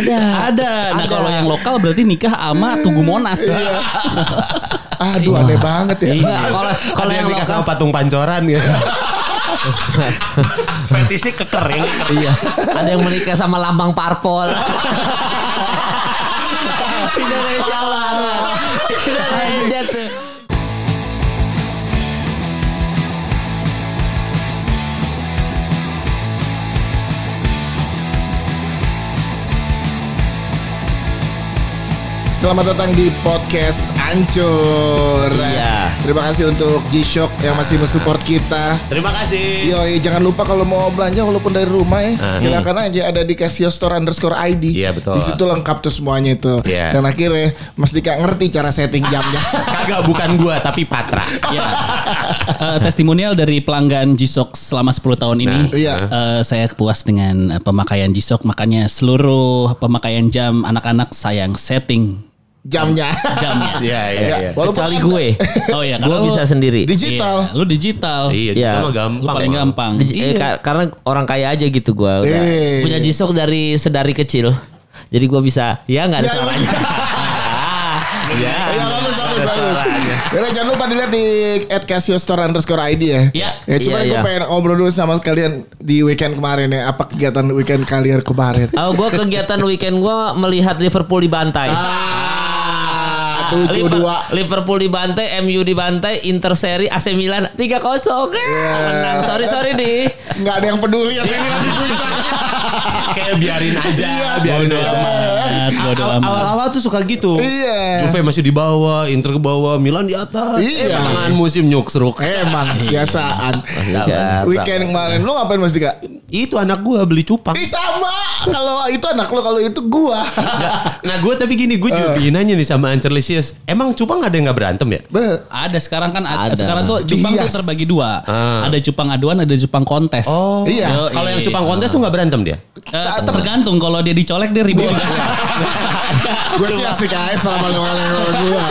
Ada. Ada. Nah Ada. kalau yang lokal berarti nikah sama Tugu Monas. Aduh aneh banget ya. Enggak, kalau yang nikah lokal sama patung pancoran ya. Fetishnya kekering. Iya. Ada yang menikah sama lambang parpol. Indonesia banget. Indonesia tuh. Selamat datang di podcast Ancur. Iya. Terima kasih untuk G-Shock yang masih mensupport kita. Terima kasih. Yoi, jangan lupa kalau mau belanja walaupun dari rumah ya, Ah. silakan aja ada di Casio Store underscore ID. Iya, betul. Di situ lengkap tuh semuanya itu. Iya. Dan akhirnya Mas Dika ngerti cara setting jamnya. Kagak bukan gua tapi Patra. Ya. Eh, testimonial dari pelanggan G-Shock selama 10 tahun ini. Nah, iya. eh, saya puas dengan eh, pemakaian G-Shock. Makanya seluruh pemakaian jam anak-anak sayang setting jamnya. jamnya. Iya iya Ya, iya. walaupun Kecuali ada- gue. Oh iya, Gue bisa lu- sendiri. digital. Iya, lu digital. Iya, Iya. itu mah Lu gampang. paling Bang. gampang. Eh, ka- karena orang kaya aja gitu gue udah Eh. punya jisok dari sedari kecil. Jadi gue bisa ya nggak ada Ya, suaranya. Iya. Ya bagus bagus bagus. suaranya. Ya, jangan lupa dilihat di at Casio Store underscore ID ya. Iya. Ya cuma Iya, gue iya. pengen ngobrol dulu sama sekalian di weekend kemarin ya. Apa kegiatan weekend kalian kemarin? Oh, gue kegiatan weekend gue melihat Liverpool dibantai. Ah, tujuh dua. Liverpool dibantai, MU dibantai, Inter seri, AC Milan 3-0. Ah, Menang. Sorry sorry nih. Nggak ada yang peduli sini lagi puncak. Kayak biarin aja, Iya. biarin Bodo aja. bodo Awal- amat. Awal-awal tuh suka gitu. Iya. Juve masih di bawah, Inter ke bawah, Milan di atas. Iya. Eh, pertengahan musim nyuksruk. Emang kebiasaan. Weekend kemarin lu ngapain Mas Dika? Itu anak gua beli cupang. Ih sama. Kalau itu anak lu, kalau itu gua. Nah gue tapi gini, gue juga bikin nanya nih sama Emang cupang ada yang gak berantem ya? Be. Ada sekarang kan ada. Ada. sekarang tuh cupang tuh Bias. terbagi dua. Ah. Ada cupang aduan, ada cupang kontes. Oh, Iya. Kalau yang iya. cupang kontes tuh gak berantem dia? Eh, tergantung kalau dia dicolek dia ribut juga. Gue sih asik aja selama lu ngomong gua.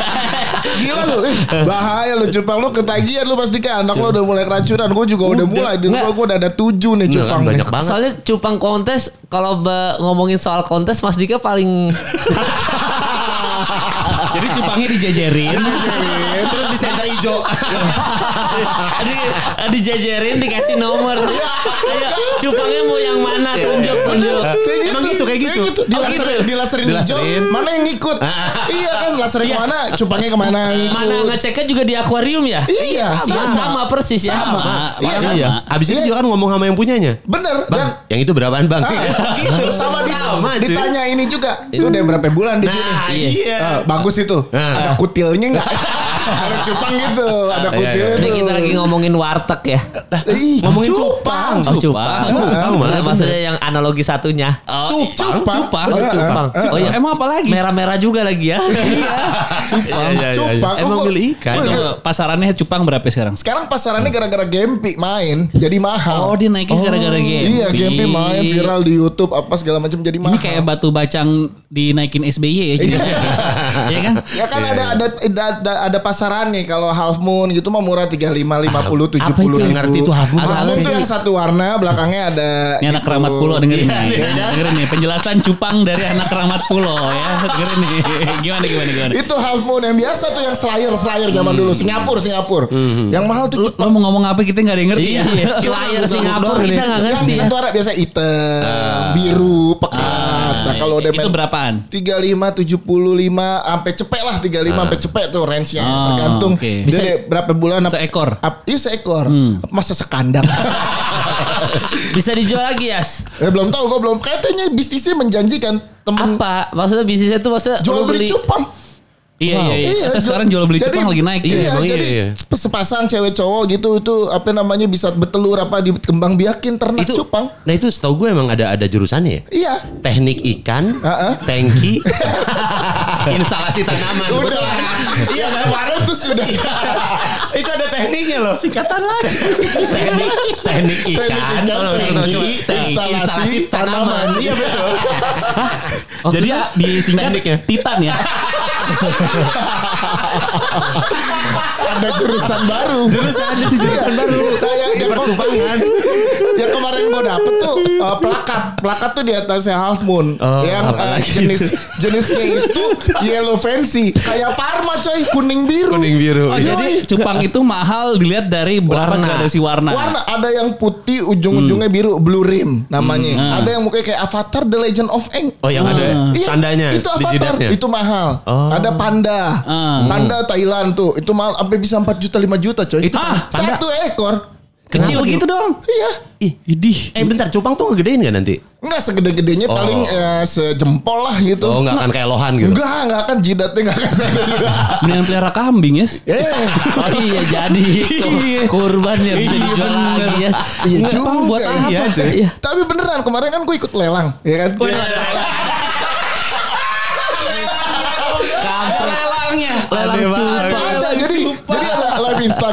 Gila lu, eh, bahaya lu cupang lu ketagihan lu pasti kan anak lu udah mulai keracunan. Gue juga udah, mulai di rumah Nggak. gue udah ada tujuh nih Enggak, cupang nih. banyak banget. Soalnya cupang kontes kalau ngomongin soal kontes Mas Dika paling Jadi cupangnya dijejerin. Terus di center hijau. di, dijajarin dikasih nomor. Ayo, cupangnya mau yang mana? Tunjuk, tunjuk. Kayak Emang gitu, kayak gitu. Oh, gitu. di laserin hijau, Dilaserin. mana yang ngikut? iya kan, laserin Iya. ke mana, cupangnya ke mana ngikut. Mana ngeceknya juga di akuarium ya? Iya, Iya, sama persis ya. Sama. Iya, kan? iya. Abis itu juga kan ngomong sama yang punyanya. Bener, Bang, dan yang itu berapaan bang? Ah, gitu sama, di, Sama, cuy. ditanya ini juga. Itu udah berapa bulan di sini? Nah, Iya. iya. Ah, bagus itu. Nah. Ada kutilnya enggak? ada cupang gitu, ada Iya, kutilnya Ini tuh. kita lagi ngomongin warteg ya. Ih, Ngomongin cupang. Oh, cupang. Cupang, Nah, maksudnya yang analogi satunya. Oh, Cupang. Cupang. Oh, cupang. Oh iya. Emang apa lagi? Merah-merah juga lagi ya. Cupang. Cupang. Emang Oh, milih ikan. Itu pasarannya cupang berapa sekarang? Sekarang pasarannya gara-gara Gempi main jadi mahal. Oh dia naikin gara-gara game. Iya, Gempi main viral di YouTube apa segala macam jadi Ini mahal. kayak batu bacang dinaikin SBY ya. Iya kan? Ya kan Iya, ada, ada ada ada ada pasaran nih kalau half moon gitu mah murah 35 50 70 apa itu? ribu. Ngerti tuh half moon. Half moon tuh yang satu warna belakangnya ada Ini anak keramat pulau dengerin Iya, nih. Dengerin nih penjelasan cupang dari anak keramat pulau ya. Dengerin nih. Gimana gimana gimana. Itu half moon yang biasa tuh yang slayer slayer zaman dulu Singapura Singapura. Yang mahal tuh Lu, lo mau ngomong apa kita nggak ada yang ngerti ya. Iya. Slayer Singapura kita nggak yang ngerti ya. satu warna biasa hitam, biru, pekat. nah kalau udah itu berapaan? 35 75 sampai cepet lah 35 sampai cepet tuh range-nya Oh, tergantung oke. bisa Bisa- berapa bulan Seekor. ap- iya seekor masa sekandang Bisa dijual lagi Yas. eh, belum tahu gue belum katanya bisnisnya menjanjikan temen Apa? Maksudnya bisnisnya tuh maksudnya jual lu beli cupang Iya iya iya. Kita jual- sekarang jual beli jadi- cupang lagi naik. Iya, Iya, emang jadi iya, sepasang cewek cowok gitu itu apa namanya bisa betelur apa dikembang biakin ternak Itu cupang. Nah itu setahu gue emang ada ada jurusannya ya. Iya. Teknik ikan, Heeh. tangki, instalasi tanaman. Udah. Betul kan? Iya kemarin tuh sudah. itu ada tekniknya loh. Singkatan lagi. teknik teknik ikan, Teknik ikan, instalasi instalasi tanaman. Iya betul. Jadi disingkat tekniknya. Titan ya. ada jurusan baru. Jurusan itu jurusan baru. Yang, yang percupangan. yang kemarin gue dapet tuh uh, plakat. Plakat tuh di atasnya half moon. Oh, yang uh, jenis jenisnya itu yellow fancy. Kayak parma coy. Kuning biru. Kuning biru. Oh, Iya. jadi cupang itu mahal dilihat dari berapa Warna. gradasi warna. warna. Ada yang putih ujung-ujungnya biru. Blue rim namanya. Hmm. ada yang mukanya kayak Avatar The Legend of Aang. Oh yang ada Iya, tandanya itu di Avatar. itu mahal. Oh. ada panda. Ah. panda Thailand tuh. Itu mahal sampai bisa 4 juta 5 juta coy. Itu Ah, panda. satu ekor Kecil gitu dong. iya Ih, Idih. eh bentar, cupang tuh ngegedein gak nanti? Enggak segede-gedenya Oh. paling eh, sejempol lah gitu. Oh nggak akan kayak lohan gitu. Enggak, enggak akan jidatnya enggak akan segede. Mendingan pelihara kambing ya. Eh, Oh iya jadi kurban ya bisa Iya, dijual lagi ya. iya juga. buat ya. apa. Iya. Iya. Tapi beneran kemarin kan gue ikut lelang, ya kan? Lelangnya.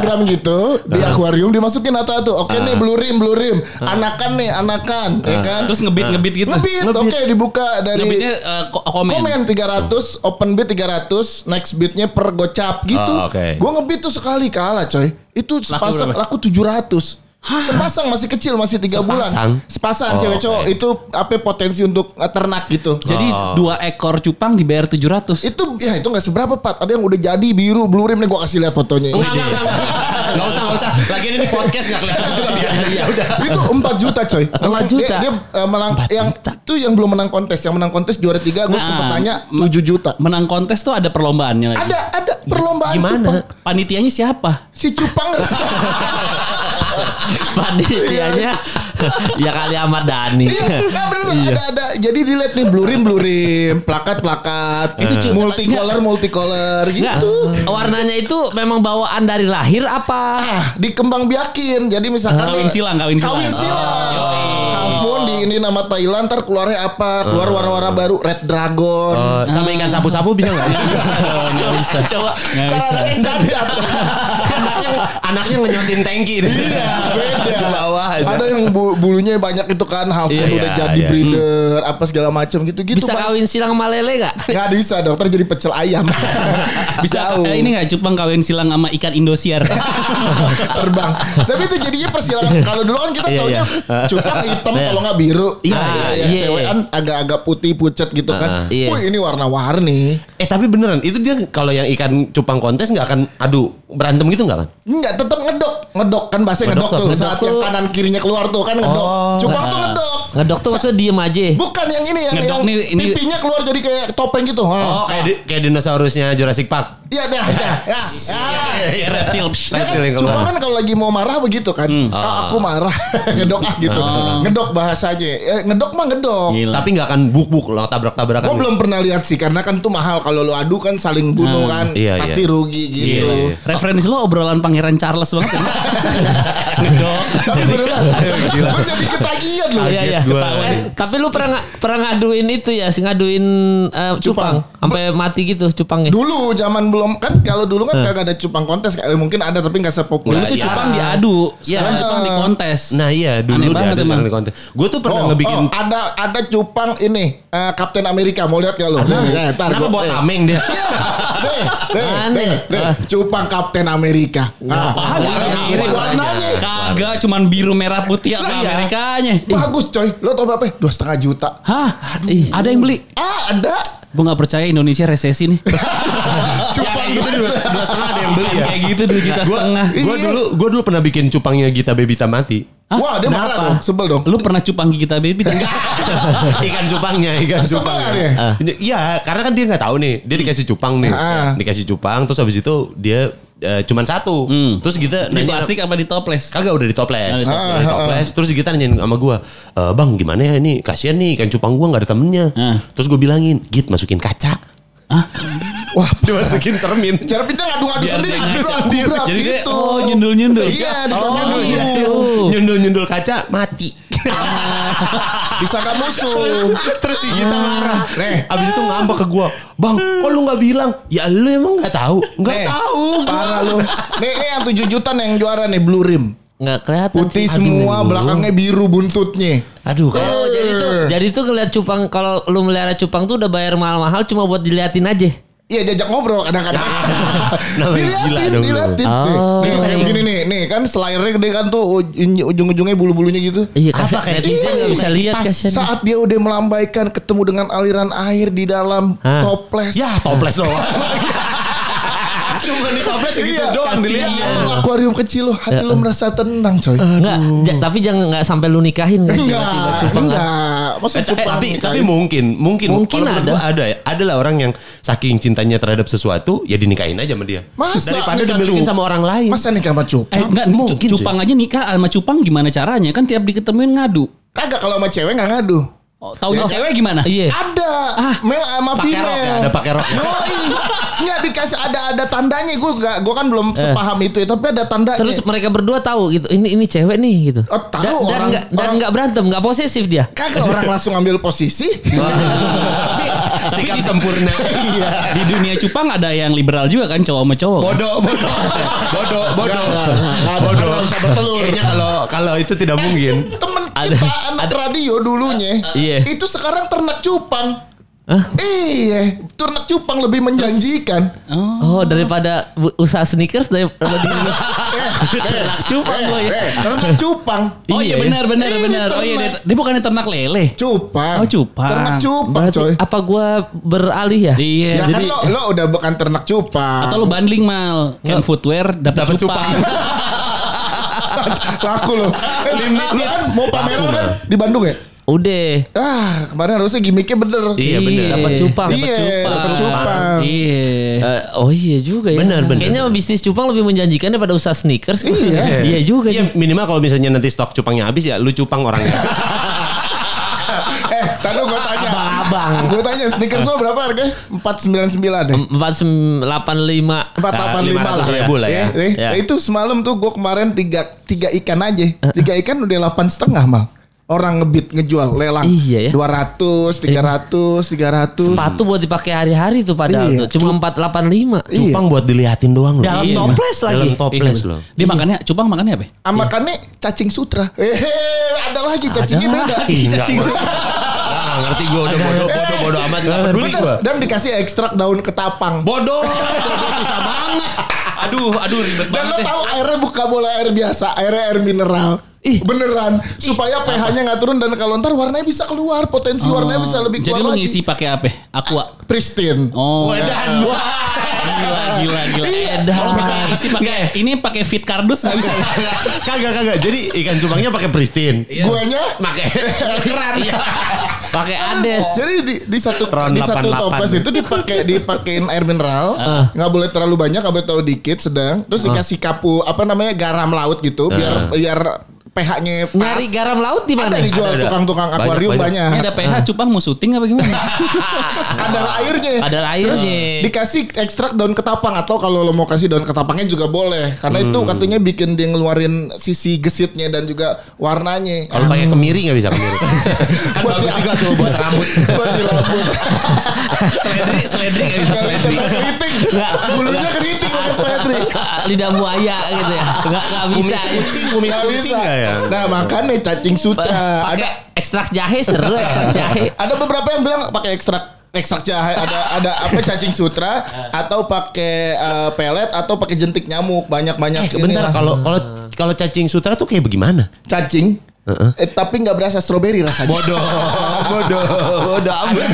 Instagram gitu di akuarium dimasukin atau tuh oke nih blue rim blue rim. Anakan nih anakan ya kan? Terus ngebit ngebit gitu. ngebit oke dibuka dari Ngebitnya ko- komen. komen 300 open bid 300 next bidnya per gocap gitu. Oh, oke. gue ngebit tuh sekali kalah coy. Itu sepasang berapa? laku 700 Sepasang masih kecil masih tiga bulan. Sepasang? Sepasang Oh, cewek cowok oke. itu apa potensi untuk ternak gitu. Jadi Oh. dua ekor cupang dibayar 700. Itu ya itu nggak seberapa Pat. Ada yang udah jadi biru blue rim nih gua kasih lihat fotonya. Enggak, enggak, enggak, enggak. Usah, enggak usah. Lagian ini podcast enggak kelihatan juga biar. Ya udah. itu 4 juta coy. 4 juta? Dia, dia, uh, menang yang itu yang belum menang kontes, yang menang kontes juara 3 gue Nah, sempet tanya ma- 7 juta. Menang kontes tuh ada perlombaannya lagi. Ada ada perlombaan Gimana? cupang. Panitianya siapa? Si cupang Panitianya ya kali Ahmad Dhani. Iya, nah bener ada ada. Jadi dilihat nih blue rim blue rim, plakat plakat, Itu multicolor multicolor gitu. warnanya itu memang bawaan dari lahir apa? Ah, dikembang biakin. Jadi misalkan Kawin silang, kawin silang. Kawin silang. Half moon di ini nama Thailand ntar keluarnya apa? Keluar warna-warna baru Red Dragon. Oh, sama ikan sapu-sapu bisa enggak? Nggak bisa. Coba Nggak Karena bisa. Anaknya ngenyotin tangki. Iya, beda. Di bawah aja. Ada yang bu- bulunya banyak itu kan half Iya, udah iya, jadi iya. breeder apa segala macam gitu-gitu. bisa Bang. kawin silang sama lele gak? Nggak bisa dokter jadi pecel ayam. Bisa Jauh. eh, ini nggak cupang kawin silang sama ikan Indosiar. terbang. Tapi itu jadinya persilangan. Kalau dulu kan kita Iya, taunya cupang hitam Iya. kalau nggak biru. Iya, Nah, iya, yang iya. cewek kan agak-agak putih pucat gitu kan. Iya. Wih ini warna-warni. Eh tapi beneran itu dia kalau yang ikan cupang kontes nggak akan adu berantem gitu nggak kan? Enggak, tetap ngedok. Ngedok kan bahasa ngedok, Ngedok tuh. tuh. Saat yang kanan kirinya keluar tuh kan ngedok. Oh. Cupang tuh ngedok. Ngedok tuh maksudnya diem aja. Bukan yang ini yang Ngedok yang nih, ini- pipinya keluar jadi kayak topeng gitu. Oh, Oh, kayak di- kayak dinosaurusnya Jurassic Park. Iya, dah, dah. Ya, ya. Reptil. Ya kan, Reptil yang cupang keluar. kan kalau lagi mau marah begitu kan. Ah, aku marah. ngedok ah gitu. Ngedok bahasanya. Eh, ngedok mah ngedok. Gila. Tapi nggak akan buk-buk lo tabrak-tabrakan. Gue belum pernah lihat sih karena kan tuh mahal kalau lo adu kan saling bunuh kan iya, pasti iya. rugi gitu. Iya, iya. Referensi lo obrolan Pangeran Charles banget ya. Ngedok. Tapi beneran, gue jadi ketagihan loh. Iya iya. gua. Eh, tapi lu pernah pernah ngaduin itu ya, sih ngaduin eh, cupang sampai mati gitu cupangnya. Dulu zaman belum kan kalau dulu kan kagak ada cupang kontes Eh, mungkin ada tapi nggak sepopuler. Dulu tuh Iya. cupang diadu. Sekarang Iya. cupang di kontes. Nah iya dulu Aneh dia banget ada emang. sekarang di konten. Gue tuh pernah Oh, ngebikin. oh, ada ada cupang ini eh, Kapten Amerika mau lihat gak lo? Kenapa gua- buat eh. tameng dia? Nih, nih, nih, nih, cupang Kapten Amerika. Nah, warnanya Kagak cuman biru merah putih apa Iya. Amerikanya. bagus coy. Lo tau berapa? Dua setengah juta. Hah? Ih. Ada yang beli? Ah, ada. Gue gak percaya Indonesia resesi nih. Cupang Itu dua, dua setengah ada yang beli ya. Kayak gitu 2 juta Gue setengah. gue Iya. dulu gue dulu pernah bikin cupangnya Gita Bebita mati. Wah, dia marah dong, sebel dong. Lu pernah cupang gigi kita baby? ikan cupangnya, ikan Sebel cupangnya. dia? Iya, karena kan dia nggak tahu nih. Dia dikasih cupang nih, Ah. dikasih cupang. Terus habis itu dia eh, cuman satu. Hmm. Terus kita Di nanya, plastik apa di toples? Kagak udah ditoples. Ah, Udah ah, ditoples. Terus Gita nanyain sama gua, e, "Bang, gimana ya ini? Kasihan nih ikan cupang gua nggak ada temennya." Ah. Terus gue bilangin, "Git, masukin kaca." Wah, Dimasukin cermin. cara pindah ngadu-ngadu Biar sendiri. ngacak. gebrak Jadi gitu. oh, nyundul-nyundul. Iya, disangka Oh, musuh. gitu. Nyundul-nyundul kaca, mati. Disangka musuh. Terus si Gita marah. Nih. Abis itu ngambek ke gua, "Bang, kok lu nggak bilang?" Ya lu emang nggak tahu. Nggak Nih, tahu. Parah lu. Nih, ini yang 7 juta nih yang juara nih Blue Rim. Nggak kelihatan. Putih sih. semua, belakangnya biru buntutnya. Aduh, kayak Oh, jadi tuh jadi tuh ngeliat cupang kalau lu melihara cupang tuh udah bayar mahal-mahal cuma buat diliatin aja. Iya diajak ngobrol kadang-kadang. Gila diliatin, diliatin. Oh. Nih kayak begini nih, nih kan selayarnya gede kan tuh uj- ujung-ujungnya bulu-bulunya gitu. Iya, Apa kasihan kayak netizen Iya, bisa lihat pas kasihan. saat dia udah melambaikan ketemu dengan aliran air di dalam Hah? toples. Ya toples doang. Cuma di toples gitu Iya, doang. Atau akuarium kecil lo, hati lo merasa tenang coy. Enggak, tapi jangan nggak sampai lu nikahin kan. Enggak, enggak. Masa Eh, cupang tapi tapi mungkin mungkin Mungkin ada. gua ada ya ada lah orang yang saking cintanya terhadap sesuatu ya dinikahin aja sama dia Masa daripada dimilikin cup- sama orang lain Masa nikah sama cupang? Eh enggak, mungkin, cu- cupang aja nikah sama cupang gimana caranya? Kan tiap diketemuin ngadu. Kagak kalau sama cewek nggak ngadu. Oh, taunya cewek gimana? Iya. Ada. Mel sama pakai female. rok ya ada pakai rok Yoi. Nggak dikasih ada ada tandanya gue gak gue kan belum sepaham itu ya tapi ada tandanya. Terus mereka berdua tahu gitu. Ini ini cewek nih gitu. Oh, tahu dan, dan orang- dan orang- nggak berantem, nggak posesif dia. kagak orang langsung ambil posisi. sikap sempurna Di dunia cupang ada yang liberal juga kan cowok sama cowok. bodoh bodoh bodoh bodoh ada bodoh nggak usah bertelur. kayaknya kalau kalau itu tidak mungkin Temen Ada- kita anak radio dulunya Iya. itu sekarang ternak cupang. Iya, ternak cupang lebih menjanjikan. Oh, daripada bu- usaha sneakers daripada di ternak cupang gue ya. Eh, ternak cupang. Oh iya Iya, benar benar benar. Oh iya dia, bukannya ternak lele. Cupang. Oh, cupang. Ternak cupang, Berarti coy. apa gua beralih ya? Iya, Ya kan jadi lo lo udah bukan ternak cupang. atau lu bundling mal, kan footwear dapat Dapat cupang. laku lo. Eh, lo kan mau pameran kan di Bandung ya? Udah. Ah, kemarin harusnya gimmicknya bener. Iya, bener. Dapat cupang. Iya, dapat cupang. Iya. Eh, oh iya juga ya. Benar, benar. Kayaknya bisnis cupang lebih menjanjikan daripada usaha sneakers. Iya. iya juga. Iya minimal kalau misalnya nanti stok cupangnya habis ya lu cupang orangnya tadi gue tanya. Abang-abang. Gue tanya sneakers lo berapa harganya? 499 deh. Empat delapan lima. 485 lah. 500 ribu lah ya. Eh, Ya. Itu semalam tuh gue kemarin tiga, tiga ikan aja. Tiga ikan udah delapan setengah mal. Orang ngebit ngejual lelang. Iya ya. 200, 300, 300. Sepatu buat dipakai hari-hari tuh padahal Iya. tuh. Cuma empat delapan lima. Iya. Cupang buat diliatin doang loh Dalam Iya. toples lagi. Dalam toples Iya. loh Dia makannya cupang makannya apa? Ah, makannya cacing sutra. Hehe, ada lagi cacingnya beda. Ih, enggak, gua- Ngerti gue udah bodoh bodoh bodoh amat nggak peduli Dan, gue dan dikasih ekstrak daun ketapang. bodoh bodoh susah banget Aduh, aduh ribet Dan lo banget. ya. tahu airnya bukan boleh air biasa, airnya air mineral. Ih, beneran. Supaya pH-nya nggak turun dan kalau ntar warnanya bisa keluar, potensi warnanya bisa lebih Jadi keluar lu lagi. ngisi pakai apa? Aqua. Pristine. Oh. Wedan. Gila, gila, gila. Iya. Kalau pakai isi pakai ini pakai fit kardus nggak bisa. kagak kagak jadi ikan cupangnya pakai pristine Guanya pakai keran. Pakai ades. Jadi di, di satu Ron di satu 88. toples itu dipakai dipakein air mineral, nggak boleh terlalu banyak, nggak boleh terlalu dikit, sedang. Terus dikasih kapu apa namanya garam laut gitu, biar biar pH-nya pas. Nyari garam laut di mana? Ada dijual tukang-tukang akuarium banyak. banyak. Ini ada PH cupang mau syuting apa gimana? kadar airnya. Kadar Terus airnya. dikasih ekstrak daun ketapang atau kalau lo mau kasih daun ketapangnya juga boleh. Karena itu Hmm. katanya bikin dia ngeluarin sisi gesitnya dan juga warnanya. kalau pakai kemiri nggak bisa kemiri kan Buat bagus juga tuh buat rambut buat di rambut. seledri, seledri nggak bisa Gak bisa seledri. keriting. Bulunya keriting pakai seledri. Lidah buaya gitu ya. Enggak enggak bisa. kumis kucing kumis kucing bisa. nggak ya Nah makanya cacing sutra. Ada ekstrak jahe seru ekstrak jahe. ada beberapa yang bilang pakai ekstrak ekstrak jahe. Ada ada apa cacing sutra atau pakai eh, pelet atau pakai jentik nyamuk. Banyak banyak Eh, bentar kalau kalau kalau cacing sutra tuh kayak bagaimana? Cacing eh, tapi nggak berasa stroberi rasanya. Bodoh bodoh. Bodoh amat.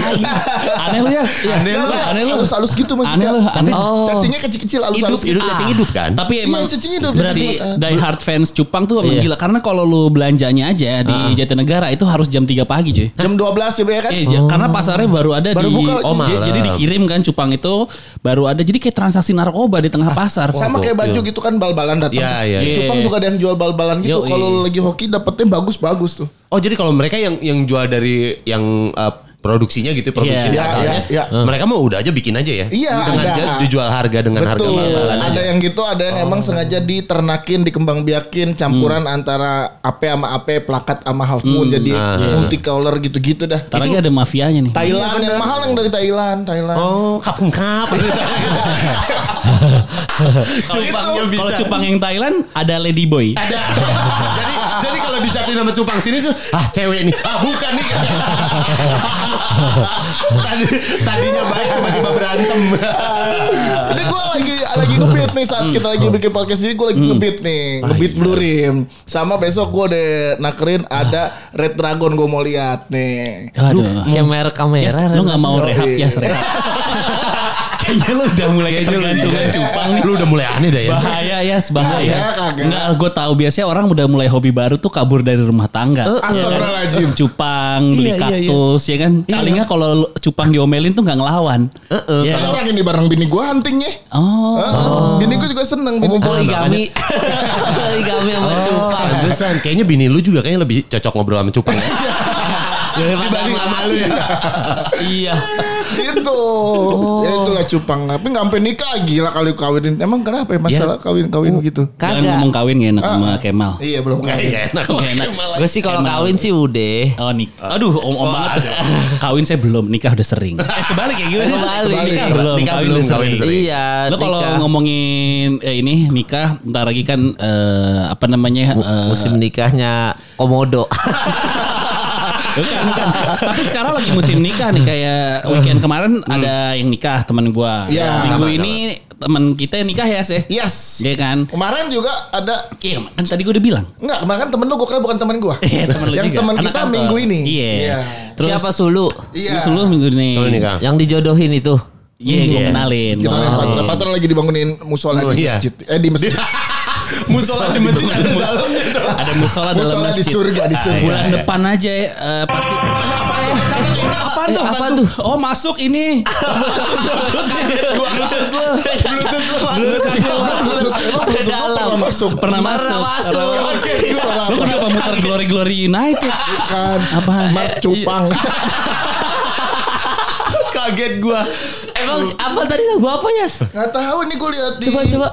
Aneh lu ya? Aneh lu, aneh lu. halus halus gitu mas Aneh lu, aneh. Oh. cacingnya kecil kecil halus hidup halus hidup cacing hidup kan? Tapi iya emang cacing hidup. berarti Jadi, die hard fans cupang tuh emang Iya. gila. Karena kalau lu belanjanya aja di Jatinegara itu harus jam 3 pagi cuy. jam 12 ya ya kan? Eh, ja- karena pasarnya baru ada Baru di buka, oh, oh, malam. jadi dikirim kan cupang itu baru ada. Jadi kayak transaksi narkoba di tengah pasar. sama kayak baju gitu kan bal-balan datang. Iya, iya, iya. Jepang juga ada yang jual bal-balan gitu. Kalau lagi hoki dapetnya bagus-bagus tuh. Oh jadi kalau mereka yang yang jual dari yang uh, produksinya gitu produksi Iya, asalnya iya, iya. mereka mah udah aja bikin aja ya? Iya, dengan ada. dia dijual harga dengan harga Betul. bal-balan Ada aja. yang gitu, ada yang emang sengaja diternakin, dikembangbiakin, campuran antara AP sama AP, plakat sama half moon, jadi multicolor gitu-gitu dah. Ntar lagi ada mafianya nih. Thailand yang mahal yang dari Thailand, Thailand. oh kapung kap cupangnya bisa Kalau cupang yang Thailand ada Lady Boy. ada. Jadi jadi kalau dicatin sama cupang sini tuh ah cewek nih ah bukan nih Tadi, tadinya baik tiba-tiba berantem. Ini gue lagi lagi ngebit nih saat kita lagi bikin podcast ini gue lagi ngebit nih ngebit Blue Rim sama besok gue udah nakerin ada Red Dragon gue mau lihat nih. Aduh. Kamera kamera. Yes, lu gak mau rehab ya rehab. Kayaknya lu udah mulai ketergantungan cupang nih. Lu udah mulai aneh dah ya. Bahaya ya, bahaya. Kagak, kagak. Enggak, gue tahu biasanya orang udah mulai hobi baru tuh kabur dari rumah tangga. Astagfirullahaladzim. Cupang, beli Iya, iya, iya. kaktus, ya kan? Palingnya kalau cupang diomelin tuh nggak ngelawan. Iya. Kan orang ini bareng bini gue huntingnya. Oh, Oh. Bini gue juga seneng bini Oh, gue. poligami. Poligami sama cupang. Pantesan, kayaknya bini lu juga kayaknya lebih cocok ngobrol sama cupang. Dibanding sama lu ya. Iya. Itu. Ya itulah cupang. Tapi nggak sampai nikah gila kali kawinin. Emang kenapa ya masalah kawin-kawin gitu? jangan Kagak. ngomong kawin gak enak sama Kemal. Iya belum kawin. enak. Nggak enak. Gue sih kalau kawin sih udah. Oh nik, aduh om om banget. Kawin saya belum, nikah udah sering. Eh kebalik ya gimana? Kebalik. Nikah belum, Nikah kawin belum, udah kawin sering. sering. Iya. Lo kalau nikah. ngomongin eh, ini nikah, bentar lagi kan eh, apa namanya? eh, musim nikahnya komodo. Bukan, bukan. Tapi sekarang lagi musim nikah nih kayak weekend kemarin ada yang nikah teman gua. Iya. Minggu ini teman kita yang nikah ya sih. Yes. Iya kan? Kemarin juga ada Iya, kan tadi gua udah bilang. Enggak, kemarin kan temen lu gue kira bukan temen gue. Iya, temen lu Yang juga. temen Anak kita kantor. minggu ini. Iya. Terus Siapa Sulu? Iya. Terus lu minggu ini. Sulu nikah. Yang dijodohin itu. Iya, gua kenalin. Kita Gua lihat kenalin. Patra, Patra lagi dibangunin musola Oh, di iya. masjid. Eh di masjid. Musola di masjid ada dalamnya. Ada musola dalam musola di masjid. surga di surga. Bulan depan aja eh, pasti Apaan Eh, tuh? apa tuh? Oh masuk ini. Emang Bluetooth lu Dalam. pernah masuk? Pernah Pernah masuk. masuk. Itu suara Lu apa? kenapa muter Glory Glory United? Kan Apaan? Mas Cupang. Kaget gua. Emang apa tadi lagu apa ya? Gak tahu nih gue lihat di. Coba coba.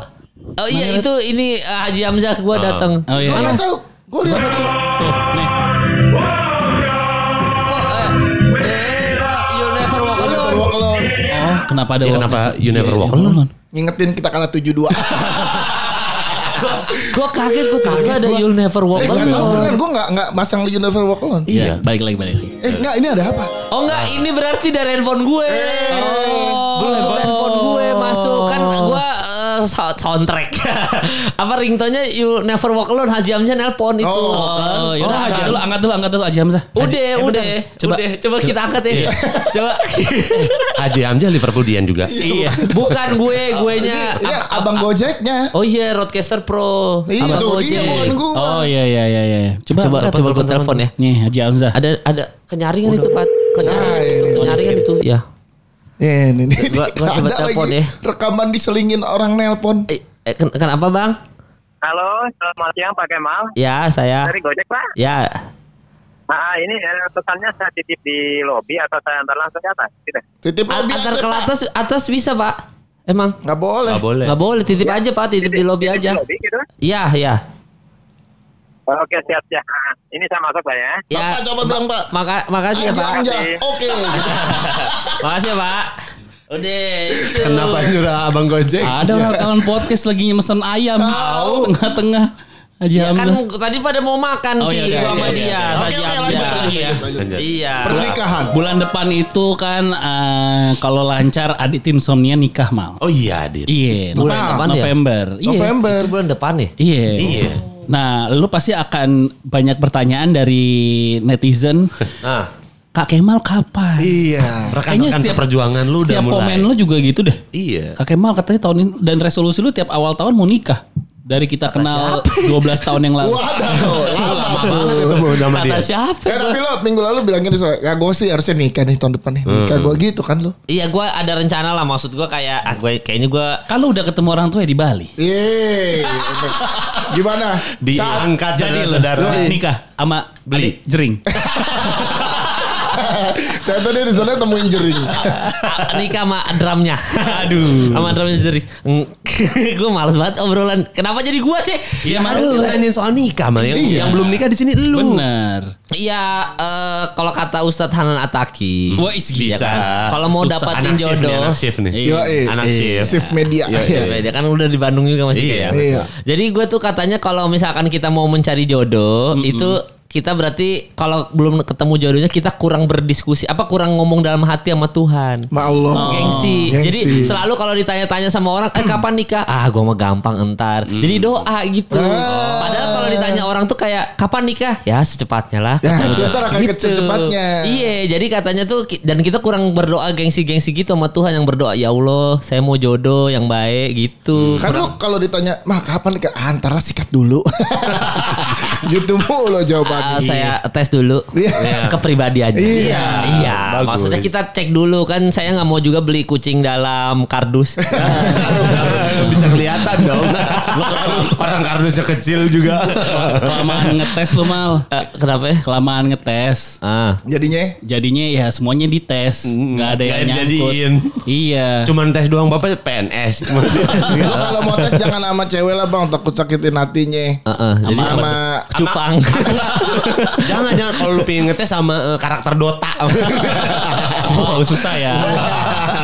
Oh iya itu ini uh, Haji Hamzah gua datang. Oh iya. Gue iya. nggak tahu. Gue lihat di. Tuh, nih. Kok eh eh you never walk Gue lihat alone. walk alone. Oh, kenapa ada walk- kenapa you never walk alone? Ngingetin kita kalah 7-2. Gua kaget gua tahu ada you never walk Eh gak tahu beneran. alone. Gue gak, gak masang You Never Walk Alone. Iya, balik lagi balik lagi. Eh enggak ini ada apa? Oh enggak, ini berarti dari handphone gue. Oh, eh, sound- soundtrack. Apa ringtone You Never Walk Alone Haji Hamzah nelpon itu. Oh, Oh, yaudah, Oh, angkat dulu, angkat dulu, angkat dulu Haji Hamzah. Udah, udah, Coba. udah, coba kita angkat ya. Coba. Haji Hamzah Liverpoolian juga. Iya. Bukan gue, gue nya. Iya abang Gojeknya. Oh iya, Roadcaster Pro. Iya Abang tuh Gojek. dia bukan gue. Oh iya iya iya iya. Coba Coba, coba gue telepon ya. Nih Haji Hamzah. Ada, ada kenyaringan itu Pak. Kenyaringan, Nah, kenyaringan itu. Ya. Eh, ini, ini Gua- gua coba ada telepon lagi ya. rekaman diselingin orang nelpon. Eh, eh, ken- kenapa bang? Halo, selamat siang Pak Kemal. Ya, saya. Dari Gojek Pak. Ya, Ah, ini eh, pesannya saya titip di lobi atau saya antar langsung ke atas? Gitu. Titip A- lobby antar aja, ke Pak. atas atas bisa pak emang Nggak boleh. Gak boleh. nggak boleh titip aja pak titip di lobby Titip aja Di lobi gitu. iya iya Oh, Oke, siap siap. Ini saya masuk Pak ya. ya Bapak coba bilang Pak. maka makasih ya pak. Makasih. Oke. gitu. makasih ya pak udah itu Kenapa nyurah abang Gojek? Ada orang kawan podcast lagi mesen ayam. Tengah-tengah. Haji ya kan tadi pada mau makan Oh, sih iya, iya, sama iya, dia iya. Haji oke, Hamzah. lanjut, lanjut, lanjut, lanjut. Lanjut. iya Pernikahan. Bulan depan itu kan eh, kalau lancar Adit Insomnia nikah mal. Oh iya, Dit. Iya, Bulan Nove- depan ya? November. Iya. November. itu bulan depan ya Iya. Iya. Nah, lu pasti akan banyak pertanyaan dari netizen. Nah, Kak Kemal kapan? Iya. rekan-rekan seperjuangan lu udah setiap mulai. komen lu juga gitu deh. Iya. Kak Kemal katanya tahun ini dan resolusi lu tiap awal tahun mau nikah. Dari kita kenal 12 tahun yang lalu. Waduh, lama banget ketemu sama dia. kata siapa Eh tapi lo minggu lalu bilang gitu soalnya, ya gue sih harusnya nikah nih tahun depan nih. Nikah gue gitu kan lo. iya gue ada rencana lah maksud gue kayak ah gue kayaknya gue Kan lu udah ketemu orang tua ya di Bali. Yeay. Gimana? Diangkat Jadi lu saudara-saudara. nikah sama Beli. adik jering. Ternyata dia di sana temuin jering. Ah, nikah sama drumnya. Aduh. sama drumnya jadi gue males banget obrolan. Kenapa jadi gue sih? Iya, Lu nanya soal nikah mal yang, Iya. yang belum nikah di sini lu. Bener. Iya, eh, kalau kata Ustadz Hanan Ataki. Wah, is Iya bisa. kan? Kalau mau Susah. dapatin Anak shift nih, jodoh. anak shift nih. Eh. Anak shift. Shift media. Iya, Iya. Ya, dia kan udah di Bandung juga masih Iya. kayak. Iya. Jadi gue tuh katanya kalau misalkan kita mau mencari jodoh itu kita berarti kalau belum ketemu jodohnya kita kurang berdiskusi apa kurang ngomong dalam hati sama Tuhan. Ma Allah. Gengsi. Gengsi. Jadi selalu kalau ditanya-tanya sama orang, eh kapan nikah? Ah, gua mah gampang entar. Jadi doa gitu. Padahal kalau ditanya orang tuh kayak kapan nikah? Ya secepatnya lah. Ya, ntar akan secepatnya. Iya, jadi katanya tuh dan kita kurang berdoa gengsi-gengsi gitu sama Tuhan yang berdoa, ya Allah, saya mau jodoh yang baik gitu. Kan lu kalau ditanya, mal kapan nikah? Ah, antara sikat dulu. gitu mulu Ah, jawabannya. saya tes dulu Iya. kepribadiannya. Iya. iya. Maksudnya kita cek dulu kan saya nggak mau juga beli kucing dalam kardus. Bisa kelihatan dong. Orang kardusnya kecil juga. Kelamaan ngetes lu mal. Eh, Kenapa ya? Kelamaan ngetes. Ah. Jadinya Jadinya ya semuanya dites. Nggak ada yang nyangkut. dijadiin. Iya. Cuman tes doang bapak PNS. lu kalau mau tes jangan sama cewek lah bang, takut sakitin hatinya. Heeh, jadi Sama cupang. jangan jangan kalau lu pengen ngetes sama eh, karakter Dota. Oh, susah ya.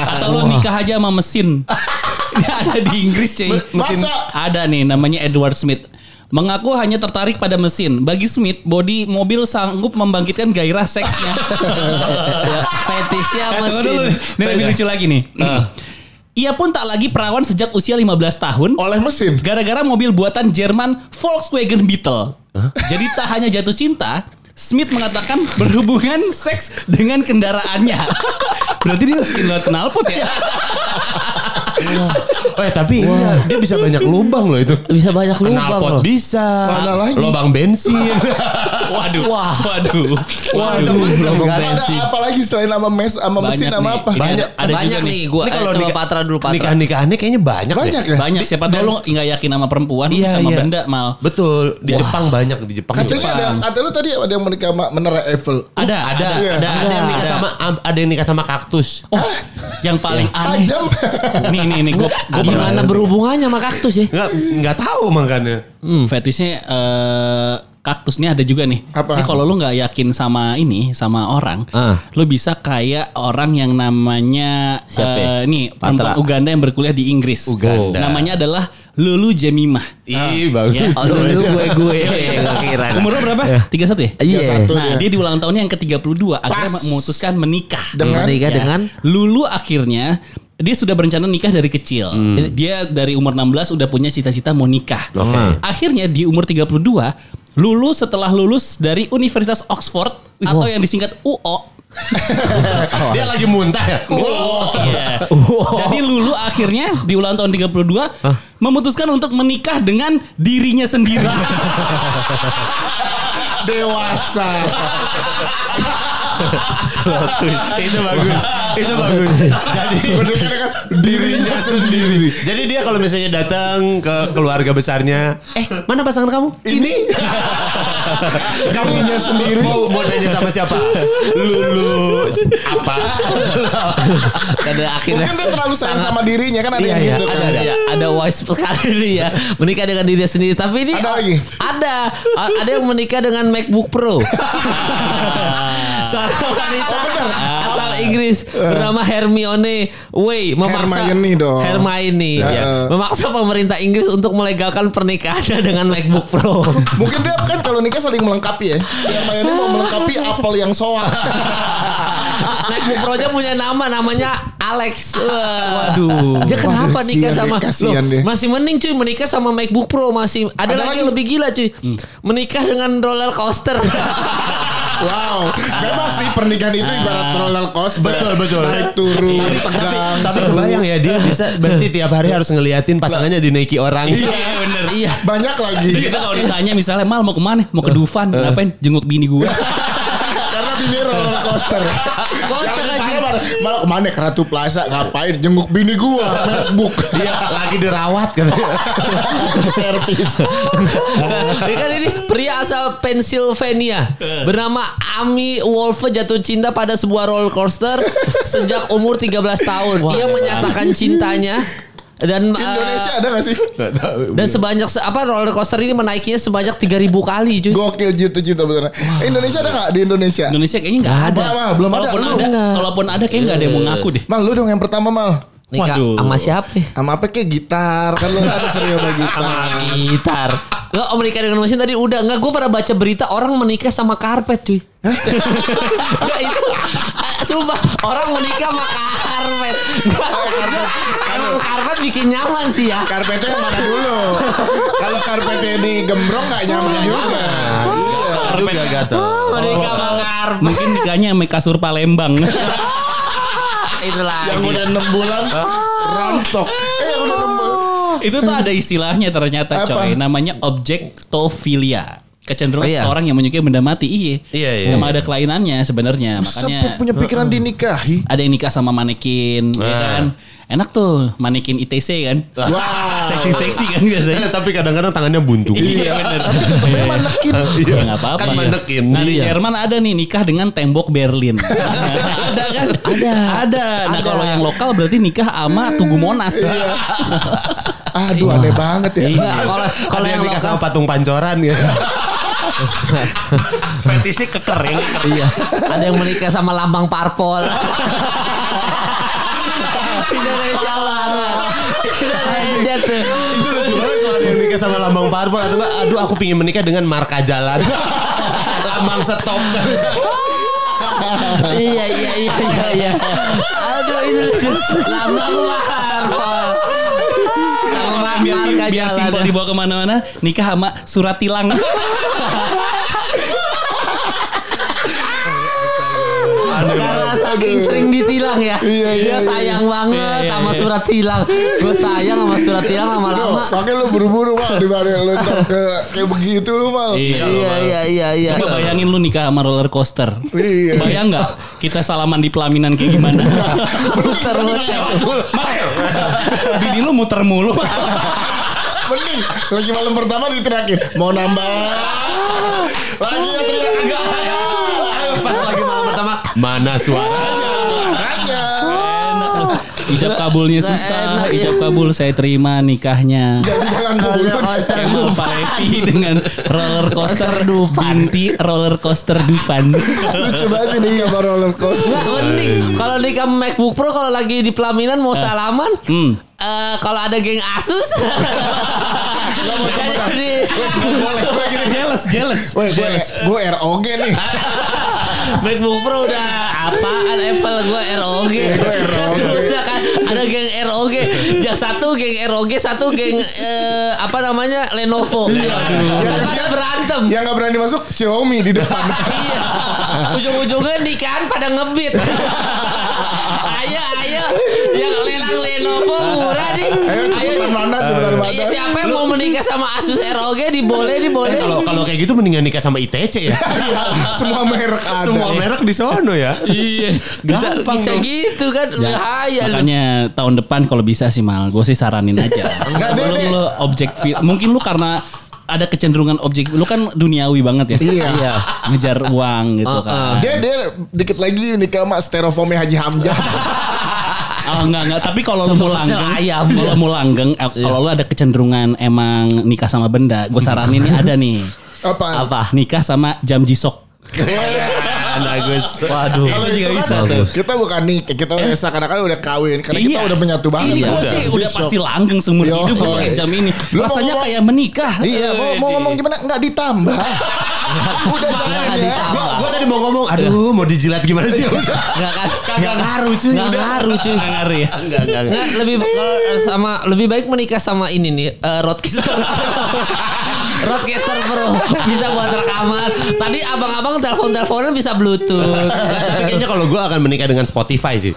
Atau lu nikah aja sama mesin. Ini ada di Inggris cuy. Masa? Ada nih namanya Edward Smith. Mengaku hanya tertarik pada mesin. Bagi Smith, bodi mobil sanggup membangkitkan gairah seksnya. Ya, Fetishnya Eh, mesin. Ini lebih lucu lagi nih. Ia pun tak lagi perawan sejak usia 15 tahun. oleh mesin. Gara-gara mobil buatan Jerman Volkswagen Beetle. Jadi tak hanya jatuh cinta, Smith mengatakan berhubungan seks dengan kendaraannya. Berarti dia lewat knalpot ya? Eh tapi iya, dia bisa banyak lubang loh itu. Bisa banyak lubang Knalpot loh. bisa. Mana lagi? Lubang bensin. Waduh. Wah. Waduh. Waduh, lubang ada bensin. apa lagi selain nama mes sama mesin Banyak sama apa? Ini Banyak. ada, ada banyak juga nih, nih. gua Ini kalau nikah- Patra dulu Patra. Nikah-nikahannya kayaknya banyak, Banyak deh. ya? Banyak siapa tahu lu nggak yakin sama perempuan Iya, sama iya. benda mal. Betul. Di Jepang banyak di Jepang. Katanya ada, kata lu tadi ada yang menikah sama menara Eiffel. Ada, ada, Iya. ada, ada yang nikah ada. sama ada yang nikah sama kaktus. Oh, yang paling aneh. Tajam. Nih nih nih gue Gimana berhubungannya sama kaktus ya? Enggak enggak tahu makanya. Fetishnya eh kaktus ini ada juga nih. Apa? Ini kalau lu nggak yakin sama ini sama orang, Ah. lu bisa kayak orang yang namanya Siapa ya? eh, nih perempuan Patra. Uganda yang berkuliah di Inggris. Uganda. Namanya adalah Lulu Jemimah. Ih, bagus. Yes. Oh, lu gue gue gak kira. Umur lu berapa? 31 ya? Iya. Satu Nah, dia. dia di ulang tahunnya yang ke-32 akhirnya memutuskan menikah. Dengan Menikah Ya. dengan Lulu akhirnya dia sudah berencana nikah dari kecil. Dia dari umur 16 udah punya cita-cita mau nikah. Oke. Akhirnya di umur 32, Lulu setelah lulus dari Universitas Oxford atau yang disingkat UO. Dia lagi muntah ya. Oh, iya. Jadi Lulu akhirnya di ulang tahun 32 memutuskan untuk menikah dengan dirinya sendiri. dewasa. itu bagus. Itu bagus. Jadi dengan dirinya sendiri. Jadi dia kalau misalnya datang ke keluarga besarnya, eh mana pasangan kamu? Ini. Dirinya sendiri. Mau, mau nanya sama siapa? Lulus apa? Pada akhirnya Mungkin dia terlalu sayang sama dirinya kan ada Iya, yang iya, gitu kan. ada ada, ada wise sekali ya menikah dengan dirinya sendiri tapi ini Ada lagi? ada ada yang menikah dengan MacBook Pro. Seorang wanita asal Inggris bernama Hermione Way memaksa Hermione dong. Hermione Ya. ya, memaksa pemerintah Inggris untuk melegalkan pernikahannya dengan MacBook Pro Mungkin dia kan kalau nikah saling melengkapi ya. Si Hermione mau melengkapi apel yang soak. MacBook Pro-nya punya nama namanya Alex. Wah. Waduh. Dia kenapa Waduh, nikah sama Loh, dia. Masih mending cuy menikah sama MacBook Pro masih ada, Ada lagi lagi? yang lebih gila cuy. Menikah dengan roller coaster. Wow, memang sih pernikahan itu ibarat roller coaster. Betul, betul. Naik turun, tegang. Tapi seru. kebayang ya dia bisa berarti tiap hari harus ngeliatin pasangannya dinaiki orang. Iya bener. iya. Banyak lagi. Kita kalau ditanya misalnya Mal mau ke mana? Mau ke Dufan? Ngapain? Jenguk bini gue. Coaster. Kocak aja. malah, malah ke mana ke Ratu Plaza ngapain jenguk bini gua MacBook Dia lagi dirawat katanya. servis Ini kan ini pria asal Pennsylvania bernama Ami Wolfe jatuh cinta pada sebuah roller coaster sejak umur 13 tahun. Ia menyatakan cintanya dan uh, Indonesia ada gak sih dan sebanyak se- apa roller coaster ini menaikinya sebanyak 3000 kali cuy. gokil jitu cinta beneran Eh, Indonesia ada gak di Indonesia Indonesia kayaknya nggak ada. Mal, mal, belum ada. Kalaupun Lu. ada, Nggak. kalaupun ada kayaknya nggak ada yang mau ngaku deh. Mal lu dong yang pertama Mal Nikah Waduh. sama siapa? sama apa kayak gitar kan lu ada sering sama gitar Gitar. Enggak, om menikah dengan mesin tadi udah enggak gue pernah baca berita orang menikah sama karpet cuy. Enggak itu eh, sumpah orang menikah sama karpet. Nggak, nggak. Emang karpet bikin nyaman sih ya. Karpetnya yang mana dulu? Kalau karpetnya digembrong nggak nyaman juga. Iya. juga gatel. Menikah sama karpet. Mungkin nikahnya sama kasur Palembang. Itu lagi. Yang udah enam bulan rontok. Eh yang udah enam bulan. Itu tuh ada istilahnya ternyata Apa? coy. Namanya objektofilia. Kecenderungan Oh, iya. seseorang yang menyukai benda mati. Iya. Iya, iya, Emang ada kelainannya sebenarnya. Makanya Sampai punya pikiran dinikahi. ada yang nikah sama manekin, ya kan? Enak tuh manekin ITC kan. Wah. Seksi-seksi kan biasanya. Eh, tapi kadang-kadang tangannya buntung. Iya benar. Tapi tetapnya manekin. Iya nggak apa-apa. Kan Iya. manekin. Nah di Iya. Jerman ada nih nikah dengan tembok Berlin. ada kan? Ada. Ada. Nah Ada. kalau yang lokal berarti nikah sama Tugu Monas. Aduh aneh banget ya. Enggak, kalau kalau yang nikah lokal sama patung pancoran ya. Fetisnya keker ya. Iya. Ada yang menikah sama lambang parpol. Indonesia banget. Indonesia tuh. Itu lucu banget kalau ada yang nikah sama lambang parpol atau enggak aduh aku pingin menikah dengan marka jalan. lambang stop. Iya iya iya iya iya. Aduh itu lucu. Lambang parpol. Biar, marka biar simpel dibawa ke mana-mana nikah sama surat tilang. Karena saking sering ditilang ya. Iya, iya, Dia iya. sayang banget Iya, iya, sama iya. surat tilang. Gue sayang sama surat tilang lama-lama. Makanya lu buru-buru mal dibanding lu ke kayak begitu lu mal. Iya. Iya iya iya iya. Coba bayangin lu nikah sama roller coaster. Iya. Bayang nggak kita salaman di pelaminan kayak gimana? Muter-muter. Bini lu muter mulu. Mending lagi malam pertama diteriakin mau nambah. Lagi ya teriak enggak. Pas lagi malam pertama mana suaranya? Suaranya. Lu. Ijab kabulnya susah. enak, ya. Ijab kabul saya terima nikahnya. Jadi jangan coaster Kemal. Palevi dengan roller coaster Dufan. Binti roller coaster Dufan. Lucu banget sih nih kabar roller coaster. Nggak mending kalau nikah MacBook Pro kalau lagi di pelaminan mau salaman Hmm. eh, kalau ada geng Asus jadi jealous, jealous. Woi, gue gue ROG nih. MacBook Pro udah apaan Apple gue ROG Gua ROG. susah kan ada geng ROG yang satu geng ROG satu geng eh, apa namanya Lenovo Iya. Terus kasihan berantem Yang nggak berani masuk Xiaomi di depan. Iya. Ujung-ujungnya nikahan pada ngebit. ayo, ayo. Yang lelang Lenovo murah nih. Ayo cepetan mana cepetan mana. Iya, siapa yang mau menikah sama Asus ROG diboleh, diboleh. Eh, kalau kalau kayak gitu mendingan nikah sama ITC ya. Iya, Semua merek ada. Semua merek di sono ya. Iya, bisa, Gampang bisa gitu kan. Bahaya lu. Makanya tahun depan kalau bisa sih mal, gue sih saranin aja. Enggak, Sebelum Dede. lu objek fi- mungkin lu karena ada kecenderungan objek lu kan duniawi banget ya. Iya. Ngejar uang gitu Uh-uh. kan. Dia dia dikit lagi nikah sama styrofoamnya Haji Hamzah. Oh enggak enggak, tapi kalau lu mau langgeng, ayam. kalau mau langgeng, eh, kalau lu ada kecenderungan emang nikah sama benda, gue saranin nih ada nih. Apa? Apa? Nikah sama jam jisok. Bagus. Waduh. Kalau Itu juga kan bisa tuh. kita bukan nikah, kita udah seakan-akan udah kawin karena kita Iya. udah menyatu banget. Ini ya. gua sih udah pasti langgeng seumur hidup oh, pakai iya. jam ini. Lu Rasanya kayak menikah. Iya, mau, mau ngomong gimana? Enggak ditambah. Udah jangan ya. Gua, gua tadi mau ngomong, aduh mau dijilat gimana sih? Enggak kan? Kagak ngaruh cuy. Nggak udah. ngaruh cuy. Nggak ngaruh ya. Enggak, enggak. enggak. Nggak, lebih kalau sama lebih baik menikah sama ini nih eh, roadcaster. roadcaster Pro bisa buat rekaman. Tadi abang-abang telepon-teleponan bisa bluetooth. Tapi kayaknya kalau gua akan menikah dengan Spotify sih.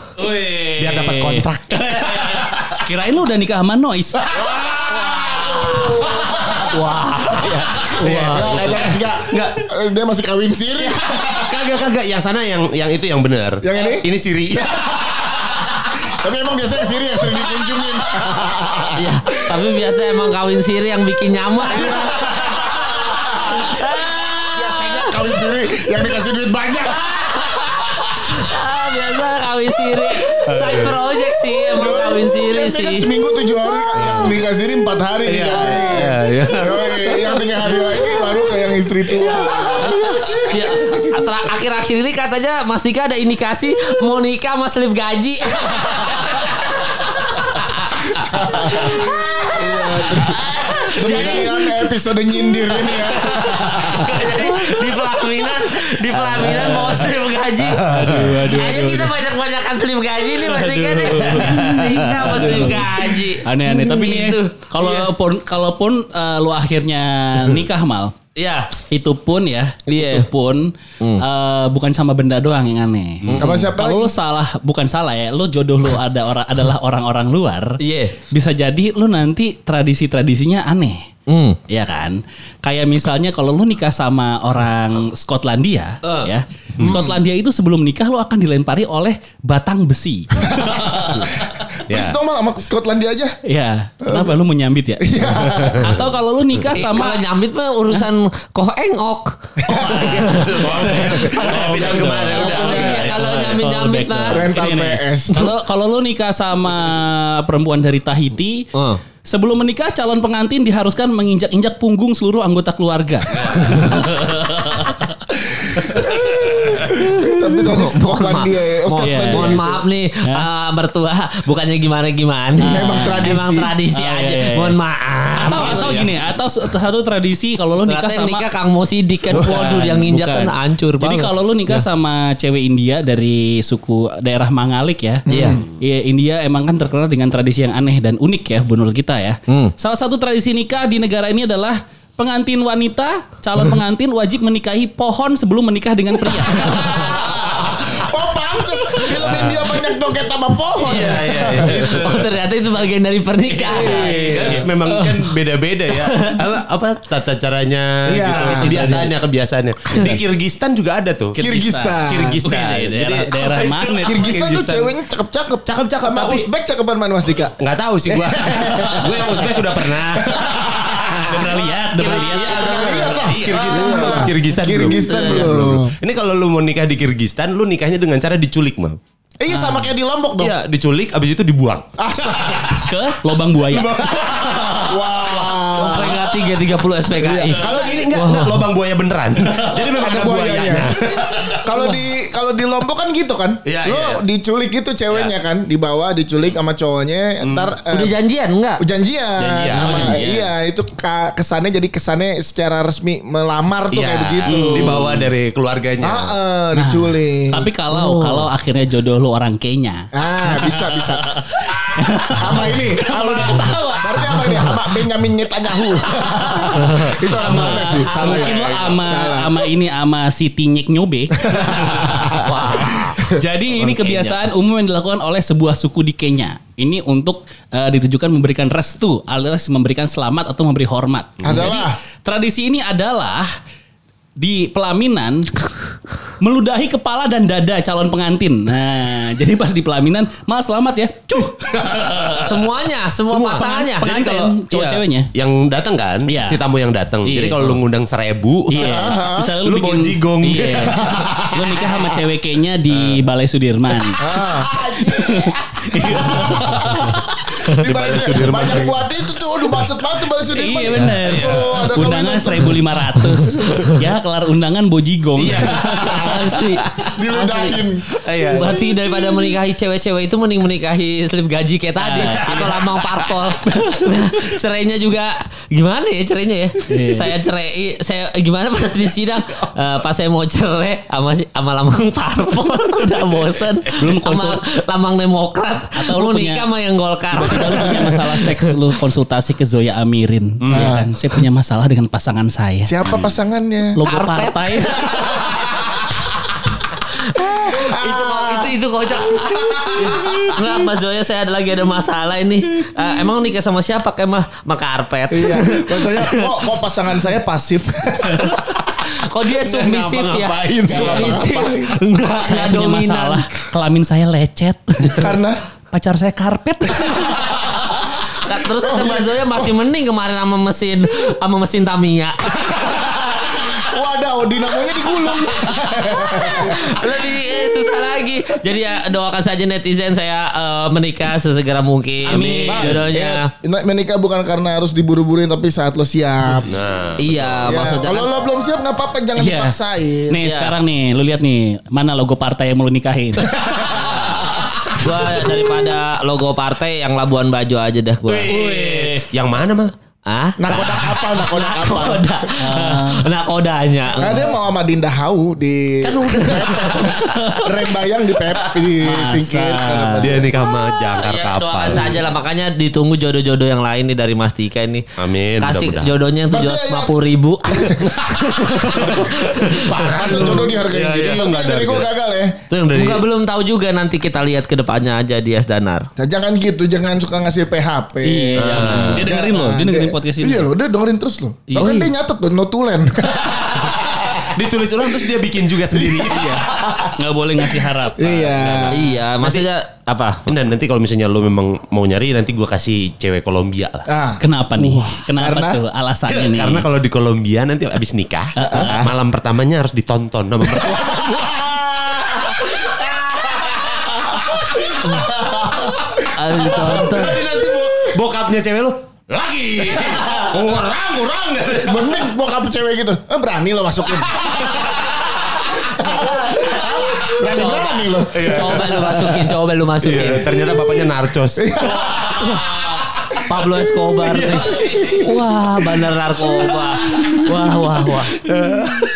Biar dapat kontrak. Kirain lu udah nikah sama Noise. Wah. Enggak, enggak, enggak, enggak. Eh, Dia masih kawin siri. kagak kagak yang sana yang yang itu yang benar. Yang ini? Ini Siri. Tapi emang biasanya siri yang sering dikunjungin. Iya, tapi biasa emang kawin siri yang bikin nyaman. Biasanya kawin siri yang dikasih duit banyak. Kawin siri. Side project sih emang kawin siri kan sih. seminggu tujuh hari, yang nikah siri empat hari. Iya, iya, iya. Yoi, Yang tiga hari lagi baru ke yang istri tua. Ya, akhir-akhir ini katanya Mas Dika ada indikasi mau nikah sama slip gaji. Demikian episode nyindir ini ya. Jadi di pelaminan di pelaminan mau slip gaji. Aduh, aduh, Ayo kita banyak-banyakan slip gaji nih pasti kan. Iya mau slip gaji. Aneh-aneh tapi nih Gitu. kalaupun kalaupun eh, lu akhirnya nikah mal Iya. itu pun ya Iya. itu pun eh, bukan sama benda doang yang aneh. Sama siapa Kalau lu salah bukan salah ya, lu jodoh lu ada orang adalah orang-orang luar. Iya. Bisa jadi lu nanti tradisi-tradisinya aneh. Hmm. Iya kan? Kayak misalnya kalau lu nikah sama orang Skotlandia, Eh. ya. Skotlandia itu sebelum nikah lu akan dilempari oleh batang besi. Terus dong mal sama Skotlandia aja. ya, kenapa lu mau nyambit ya? Atau kalau lu nikah Eh, sama Kalau nyambit mah urusan koh engok. Oh, iya, kalau mah. Rental Ini nih. PS. Kalau kalau lu nikah sama perempuan dari Tahiti, Oh. Sebelum menikah calon pengantin diharuskan menginjak-injak punggung seluruh anggota keluarga. Tapi dari Skotlandia ya. Oh, Mohon, Skotlandia mohon gitu. maaf nih eh, mertua bukannya gimana gimana. Emang tradisi. Emang tradisi Oh, aja. iya, iya. Mohon maaf. atau atau gini, atau satu tradisi kalau lu nikah sama nikah Kang Mosidik kan waduh yang nginjak kan hancur Jadi banget. kalau lu nikah sama cewek India dari suku daerah Mangalik ya. Iya. Iya, India emang kan terkenal dengan tradisi yang aneh dan unik ya menurut kita ya. Hmm. Salah satu tradisi nikah di negara ini adalah pengantin wanita, calon pengantin wajib menikahi pohon sebelum menikah dengan pria. Pantes film India banyak joget sama pohon. Iya, iya, iya. Oh ternyata itu bagian dari pernikahan. Kan memang kan beda-beda ya. Apa, apa tata caranya Iya. gitu. Kebiasaannya, kebiasaannya. Di Kirgistan juga ada tuh. Kirgistan. Kirgistan. Jadi daerah, mana? Kirgistan tuh ceweknya cakep-cakep. Cakep-cakep, Sama Uzbek cakepan mana Mas Dika? nggak tahu sih gua. gua yang Uzbek udah pernah. Udah pernah lihat, udah pernah lihat. Iya. Iya. Kirgistan Iya. belum. Kirgistan belum. Kirgistan Iya, belum. Ini kalau lu mau nikah di Kirgistan, lu nikahnya dengan cara diculik, Mal. Eh, Iya sama kayak di Lombok dong. Iya, diculik abis itu dibuang. Ke lobang buaya. Wow. Peringati G30 SPKI. Kalau ini enggak, enggak lobang buaya beneran. Jadi memang Ada ada buayanya. Kalau di kalau di Lombok kan gitu kan. Iya, Lo iya. diculik itu ceweknya kan, dibawa diculik sama cowoknya, ntar eh, Udah janjian enggak? janjian. Janjian, Sama- oh, janjian. Iya, itu kesannya jadi kesannya secara resmi melamar tuh Iya, kayak begitu. Dibawa dari keluarganya. Ah, eh, diculik. Tapi kalau kalau akhirnya jodoh lu orang Kenya. Ah, bisa bisa. sama ini, sama Berarti apa ini? Sama Benjamin Netanyahu. itu orang mana sih? Salah Mungkin ya? lo ama Salah. ama ini ama Siti Nyek Nyobe. Jadi ini kebiasaan umum yang dilakukan oleh sebuah suku di Kenya. Ini untuk eh, ditujukan memberikan restu alias memberikan selamat atau memberi hormat. Adalah. Jadi, tradisi ini adalah di pelaminan meludahi kepala dan dada calon pengantin. Nah, jadi pas di pelaminan, mal selamat ya. Cuh. Semuanya, semua, pasangannya. Pengantin, Jadi kalau cowok iya, ceweknya. yang datang kan, Iya. si tamu yang datang. Iya. Jadi kalau lu ngundang seribu, Iya. Misalnya lu, Lu bikin jigong. Iya. lu nikah sama cewek kayaknya di Balai Sudirman. Di Balai Sudirman. Banyak buat itu tuh, udah macet banget tuh Balai Sudirman. Iya benar. Oh, ada Undangan kawinan. 1500. ya kelar undangan bojigong. Iya. Pasti. Diludahin. Iya. Berarti daripada menikahi cewek-cewek itu mending menikahi slip gaji kayak tadi Ah, atau lambang parpol. Nah, cerainya juga gimana ya cerainya ya? Iya. Saya cerai, saya gimana pas di sidang eh, pas saya mau cerai sama si- sama lambang parpol udah bosen. Belum sama konsul- lambang Demokrat Atau mau lu punya- nikah sama yang Golkar. Tiba-tiba lu punya masalah seks lu konsultasi ke Zoya Amirin. Iya kan? Saya punya masalah dengan pasangan saya. Siapa pasangannya? Logo Karpet. partai. itu itu itu kocak Enggak Mbak Zoya saya ada lagi ada masalah ini Eh, Emang nikah sama siapa kayak mah sama karpet Iya, maksudnya kok, kok pasangan saya pasif. Kok dia submisif ya. Submisif. Enggak Saya Enggak punya dominan masalah. Kelamin saya lecet. Karena Pacar saya karpet. Nah, Terus kata Mbak Zoya masih mending kemarin sama mesin sama mesin Tamiya Wadaw, dinamonya digulung. Lebih eh, susah lagi Jadi ya doakan saja netizen saya eh, menikah sesegera mungkin Amin. Jodohnya Eh, menikah bukan karena harus diburu-buruin tapi saat lo siap. Iya Ya, maksudnya kalau kan lo belum siap nggak apa-apa jangan Iya. dipaksain. Nih Iya. sekarang nih, lu lihat nih, mana logo partai yang mau lu nikahin? Gua daripada logo partai yang Labuan Bajo aja dah gua. Wih. Yang mana mah? Ah? Nakoda kapal, nakoda kapal. Nakoda. Nakodanya. Nah dia mau sama Dinda Hau di kan udah Rembayang di Pep disingkirkan sama Dia nikah sama jangkar Ya, kapal. doakan saja lah makanya ditunggu jodoh-jodoh yang lain nih dari Mas Tika ini. Amin, Kasih mudah-mudahan. jodohnya yang tujuh ratus ya- lima puluh ribu. Masa jodoh dihargain Iya, gitu. iya, Itu nggak ada dari harga. gagal ya. Itu yang dari Enggak belum tahu juga nanti kita lihat ke depannya aja di Es Danar. Nah, jangan gitu, jangan suka ngasih PHP. Iya. Dia dengerin loh, dia dengerin podcast ini. Iya loh, dia dengerin terus loh. Iya. Bahkan Oh, dia nyatet tuh notulen. ditulis ulang terus dia bikin juga sendiri. Iya. Nggak boleh ngasih harap. iya. Iya, maksudnya apa? Dan nanti kalau misalnya lu memang mau nyari nanti gua kasih cewek Kolombia lah. Ah, Kenapa nih? Kenapa Karena- tuh alasannya nih? Karena kalau di Kolombia nanti abis nikah, malam pertamanya harus ditonton sama mertua. Ayo ditonton. Jadi nanti bo- bokapnya cewek lu lagi kurang kurang mending bokap cewek gitu. Eh, berani lo masukin. berani berani lo. Coba lu masukin, coba lu masukin. Iya, ternyata bapaknya narcos. Pablo Escobar nih. Wah, bandar narkoba. Wah, wah, wah.